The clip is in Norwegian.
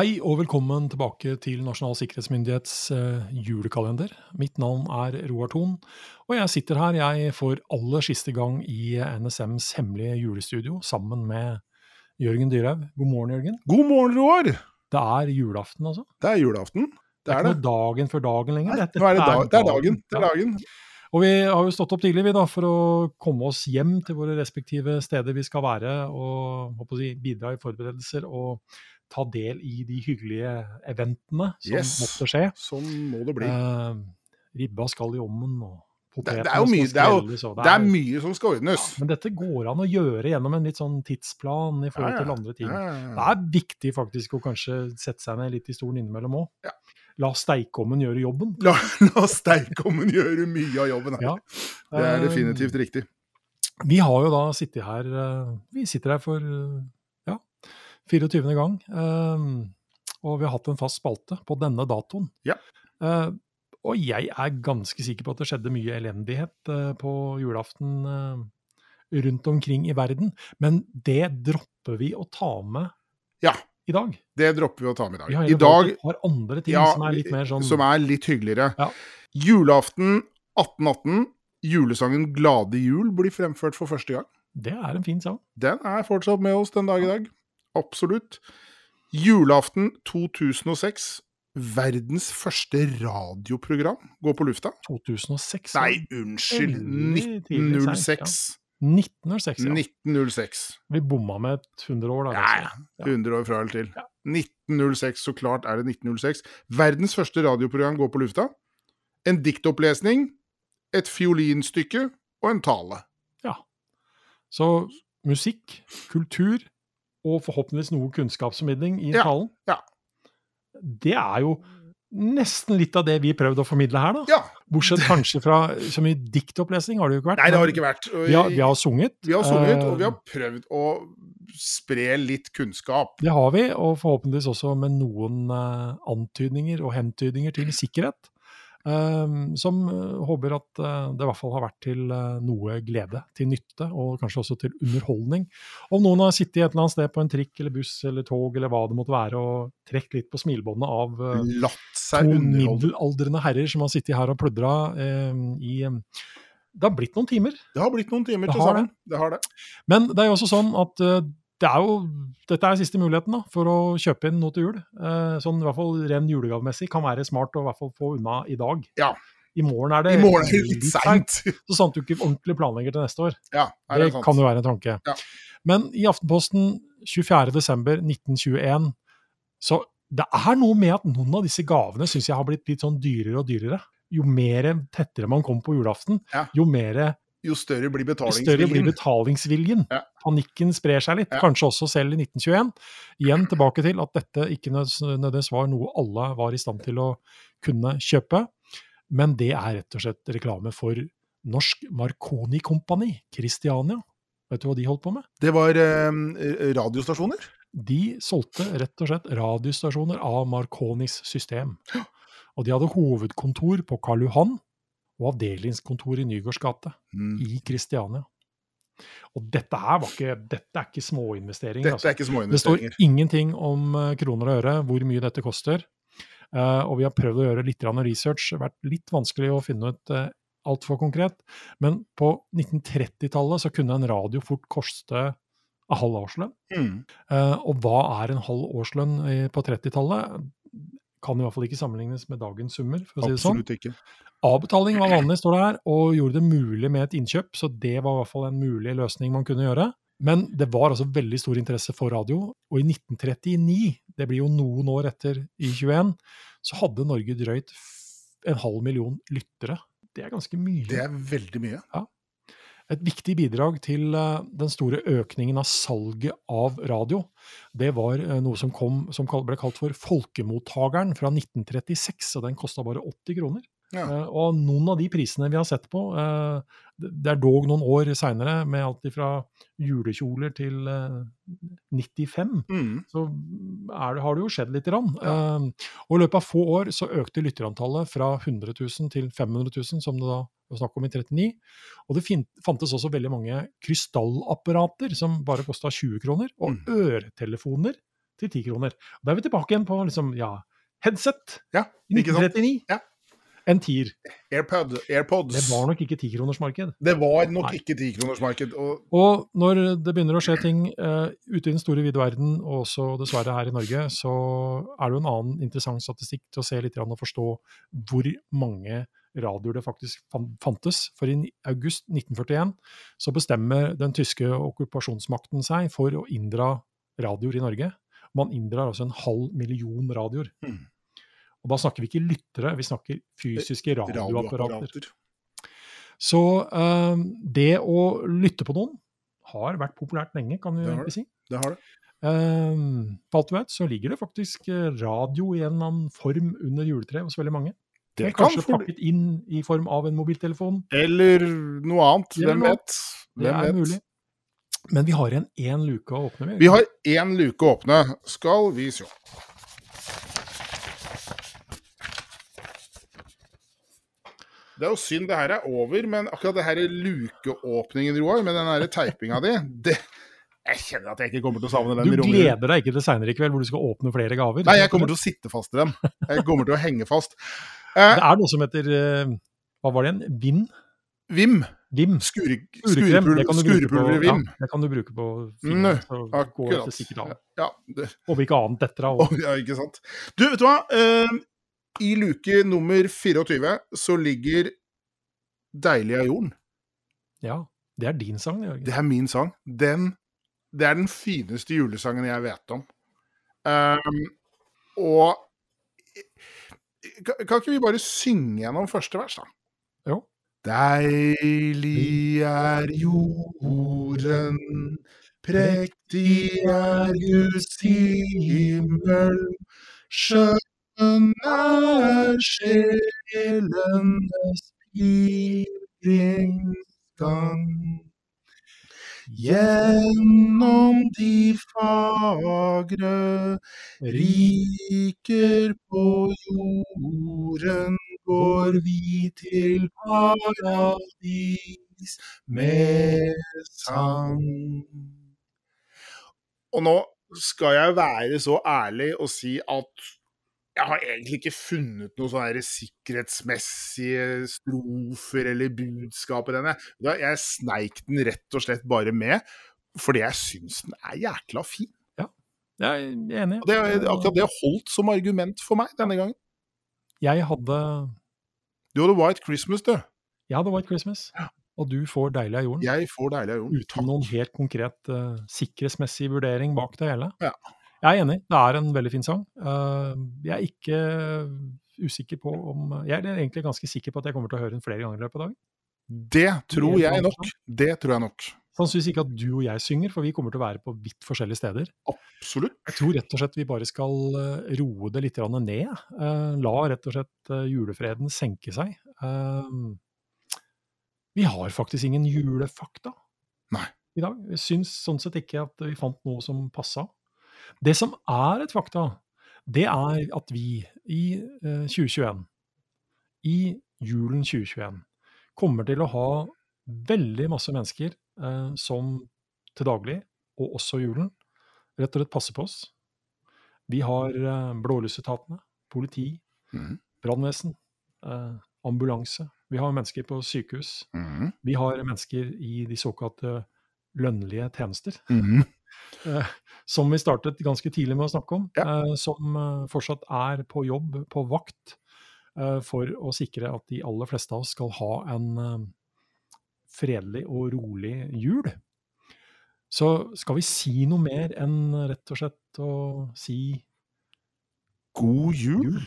Hei og velkommen tilbake til Nasjonal sikkerhetsmyndighets eh, julekalender. Mitt navn er Roar Thon, og jeg sitter her jeg for aller siste gang i NSMs hemmelige julestudio sammen med Jørgen Dyrhaug. God morgen, Jørgen. God morgen, Roar! Det er julaften, altså. Det er julaften. Det Det er er ikke det. noe dagen før dagen lenger. Nei, Dette nå er det, dag, det er dagen. Det er dagen. Og vi har jo stått opp tidlig vi da, for å komme oss hjem til våre respektive steder vi skal være, og håper si, bidra i forberedelser og ta del i de hyggelige eventene som Yes. måtte skje. Sånn må det bli. Eh, ribba skal i ovnen, og Det, det er mye, det er, jo, det er mye som skal ordnes. Men dette går an å gjøre gjennom en litt sånn tidsplan i forhold Ja, ja. til andre ting. Ja, ja, Det er viktig faktisk å kanskje sette seg ned litt i stolen innimellom òg. Ja. La steikommen gjøre jobben. La, la steikeovnen gjøre mye av jobben her. Ja. Det er Eh, definitivt riktig. Vi har jo da sittet her eh, Vi sitter her for eh, ja, 24. gang. Og vi har hatt en fast spalte på denne datoen. Ja. Og jeg er ganske sikker på at det skjedde mye elendighet eh, på julaften eh, rundt omkring i verden. Men det dropper vi å ta med Ja. i dag. Det dropper vi å ta med Vi i har dag. I heller dag et par andre ting ja, som er litt mer sånn som er litt hyggeligere. Ja. Julaften 1818. Julesangen 'Glade jul' blir fremført for første gang. Det er en fin sang. Den er fortsatt med oss den dag i dag. Absolutt. Julaften 2006. Verdens første radioprogram går på lufta. 2006. Nei, unnskyld. Veldig tidlig seint, 1906. 1906, ja. 1906. Vi bomma med et 100 år, da. Nei, altså. ja. 100 år fra eller til. Ja. 1906, så klart er det 1906. Verdens første radioprogram går på lufta. En diktopplesning, et fiolinstykke og en tale. Ja. Så musikk, kultur og forhåpentligvis noe kunnskapsformidling i Ja, talen. ja. Det er jo nesten litt av det vi prøvde å formidle her, da. Ja. Bortsett kanskje fra så mye diktopplesning har det jo ikke vært. Nei, det har det ikke vært. Vi, Vi har, vi har sunget. vi har sunget, og vi eh, har prøvd å spre litt kunnskap. Det har vi, og forhåpentligvis også med noen eh, antydninger og hentydninger til sikkerhet. Eh, som eh, håper at eh, det i hvert fall har vært til eh, noe glede, til nytte, og kanskje også til underholdning. Om noen har sittet et eller annet sted på en trikk eller buss eller tog eller hva det måtte være, og trukket litt på smilebåndet av to middelaldrende herrer som har sittet her og pludra eh, i eh, Det har blitt noen timer. Det har blitt noen timer Det til sammen. Det har det. Men det er jo også sånn at det er jo, dette er siste muligheten da, for å kjøpe inn noe til jul. Eh, sånn i hvert fall ren julegavemessig kan være smart å i hvert fall få unna i dag. Ja. I morgen er det I morgen er det litt seint. Så sant du ikke ordentlig planlegger til neste år. Ja, Det det kan jo være en tanke. Ja. Men i Aftenposten 24.12.1921 så det er noe med at noen av disse gavene syns jeg har blitt litt sånn dyrere og dyrere. Jo mer tettere man kommer på julaften, Ja. jo mer Jo større blir jo større blir betalingsviljen. betalingsviljen. Ja. Panikken sprer seg litt, Ja. kanskje også selv i 1921. Igjen tilbake til at dette ikke nød- nødvendigvis var noe alle var i stand til å kunne kjøpe, men det er rett og slett reklame for Norsk Marconi Kompani, Christiania. Vet du hva de holdt på med? Det var eh, radiostasjoner. De solgte rett og slett radiostasjoner av Marconis system. Og de hadde hovedkontor på Karl Johan og avdelingskontor i Nygårds gate Mm. i Kristiania. Og dette her var ikke, dette er ikke småinvesteringer. Dette er ikke Altså. Det står ingenting om eh, kroner og øre, hvor mye dette koster. Uh, og vi har prøvd å gjøre litt research, det har vært litt vanskelig å finne ut uh, altfor konkret. Men på 1930-tallet så kunne en radio fort koste en halv årslønn. Mm. Uh, og hva er en halv årslønn eh, på 30-tallet? Kan i hvert fall ikke sammenlignes med dagens summer, for å si det sånn. Absolutt ikke. Avbetaling var vanlig, står det her, og gjorde det mulig med et innkjøp, så det var i hvert fall en mulig løsning man kunne gjøre. Men det var altså veldig stor interesse for radio, og i 1939, det blir jo noen år etter i 21, så hadde Norge drøyt en halv million lyttere. Det er ganske mye. Det er veldig mye. Et viktig bidrag til eh, den store økningen av salget av radio, det var eh, noe som, kom, som ble kalt for Folkemottakeren fra 1936, og den kosta bare 80 kroner. Ja. Eh, og noen av de prisene vi har sett på, eh, det er dog noen år seinere, med alt fra julekjoler til eh, 95, Mm. så er det, har det jo skjedd lite grann. Ja. Eh, og i løpet av få år så økte lytterantallet fra 100 000 til 500 000, som det da var snakk om i 39. Og det fantes også veldig mange krystallapparater som bare kosta 20 kroner, og Mm. øretelefoner til 10 kroner. Da er vi tilbake igjen på liksom, ja, headset Ja, i ikke sant? 1939. Ja. En tier. AirPod, AirPods. Det var nok ikke tikronersmarked. Det var nok Nei. ikke tikronersmarked. Og Og når det begynner å skje ting uh, ute i den store vide verden, og også dessverre her i Norge, så er det jo en annen interessant statistikk til å se litt og forstå hvor mange radioer det faktisk fantes. For i august 1941 så bestemmer den tyske okkupasjonsmakten seg for å inndra radioer i Norge. Man inndrar altså en halv million radioer. Hmm. Og da snakker vi ikke lyttere, vi snakker fysiske radioapparater. radioapparater. Så eh, det å lytte på noen har vært populært lenge, kan vi egentlig si. Det har det. Eh, for alt du vet, så ligger det faktisk eh, radio i en eller annen form under juletreet hos veldig mange. Det kan kanskje for... pakket inn i form av en mobiltelefon. Eller noe annet. Hvem vet? vet? Det er vet? mulig. Men vi har igjen én luke å åpne med. Vi har én luke å åpne. Skal vi se. Det er jo synd det her er over, men akkurat det her lukeåpningen, Roar, med den teipinga di, det Jeg kjenner at jeg ikke kommer til å savne den. Du gleder deg ikke til seinere i kveld hvor du skal åpne flere gaver? Nei, jeg kommer til å sitte fast i dem. Jeg kommer til å henge fast. Eh, Det er noe som heter eh, Hva var det igjen? Vim? Vim. Vim. Skure, Skurekrem. Skurepulver, skurepulver Vim. Ja, det kan du bruke på fingeren. Så går det sikkert an. Ja, det, Håper ikke annet etter av. Oh, ja, ikke sant. Du, vet du hva? Eh, I luke nummer 24 så ligger 'Deilig av jorden'. Ja, det er din sang, Jørgen. Det er min sang. Den, det er den fineste julesangen jeg vet om. Um, og kan, kan ikke vi bare synge gjennom første vers, da? Jo. Deilig er jorden, prektig er Guds himmel, skjønn er sjelenes pilgrimsgang. Gjennom de fagre riker på jorden går vi til paradis med sang. Og nå skal jeg være så ærlig og si at jeg har egentlig ikke funnet noen sånne sikkerhetsmessige strofer eller budskap i denne. Jeg sneik den rett og slett bare med, fordi jeg syns den er jækla fin. Ja, Jeg er enig. Det, akkurat det holdt som argument for meg denne gangen. Jeg hadde, Du hadde White Christmas, du. jeg hadde White Christmas, og du får Deilig av jorden. Jeg får deilig av jorden. Uten noen helt konkret uh, sikkerhetsmessig vurdering bak det hele. Ja. Jeg er enig, det er en veldig fin sang. Eh, jeg er ikke usikker på om Jeg er egentlig ganske sikker på at jeg kommer til å høre den flere ganger i løpet av dagen. Det tror jeg nok. Det tror jeg nok. Sannsynligvis ikke at du og jeg synger, for vi kommer til å være på vidt forskjellige steder. Absolutt. Jeg tror rett og slett vi bare skal eh, roe det litt ned. Eh, la rett og slett eh, julefreden senke seg. Eh, vi har faktisk ingen julefakta Nei. i dag. Jeg syns sånn sett ikke at vi fant noe som passa. Det som er et fakta, det er at vi i eh, 2021, i julen 2021, kommer til å ha veldig masse mennesker eh, som til daglig, og også julen, rett og slett passer på oss. Vi har eh, blålysetatene, politi, mm. brannvesen, eh, ambulanse. Vi har mennesker på sykehus. Mm. Vi har mennesker i de såkalte lønnlige tjenester, Mhm. Som vi startet ganske tidlig med å snakke om. Ja. Eh, som eh, fortsatt er på jobb, på vakt, eh, for å sikre at de aller fleste av oss skal ha en fredelig og rolig jul. Så skal vi si noe mer enn rett og slett å si God jul. jul?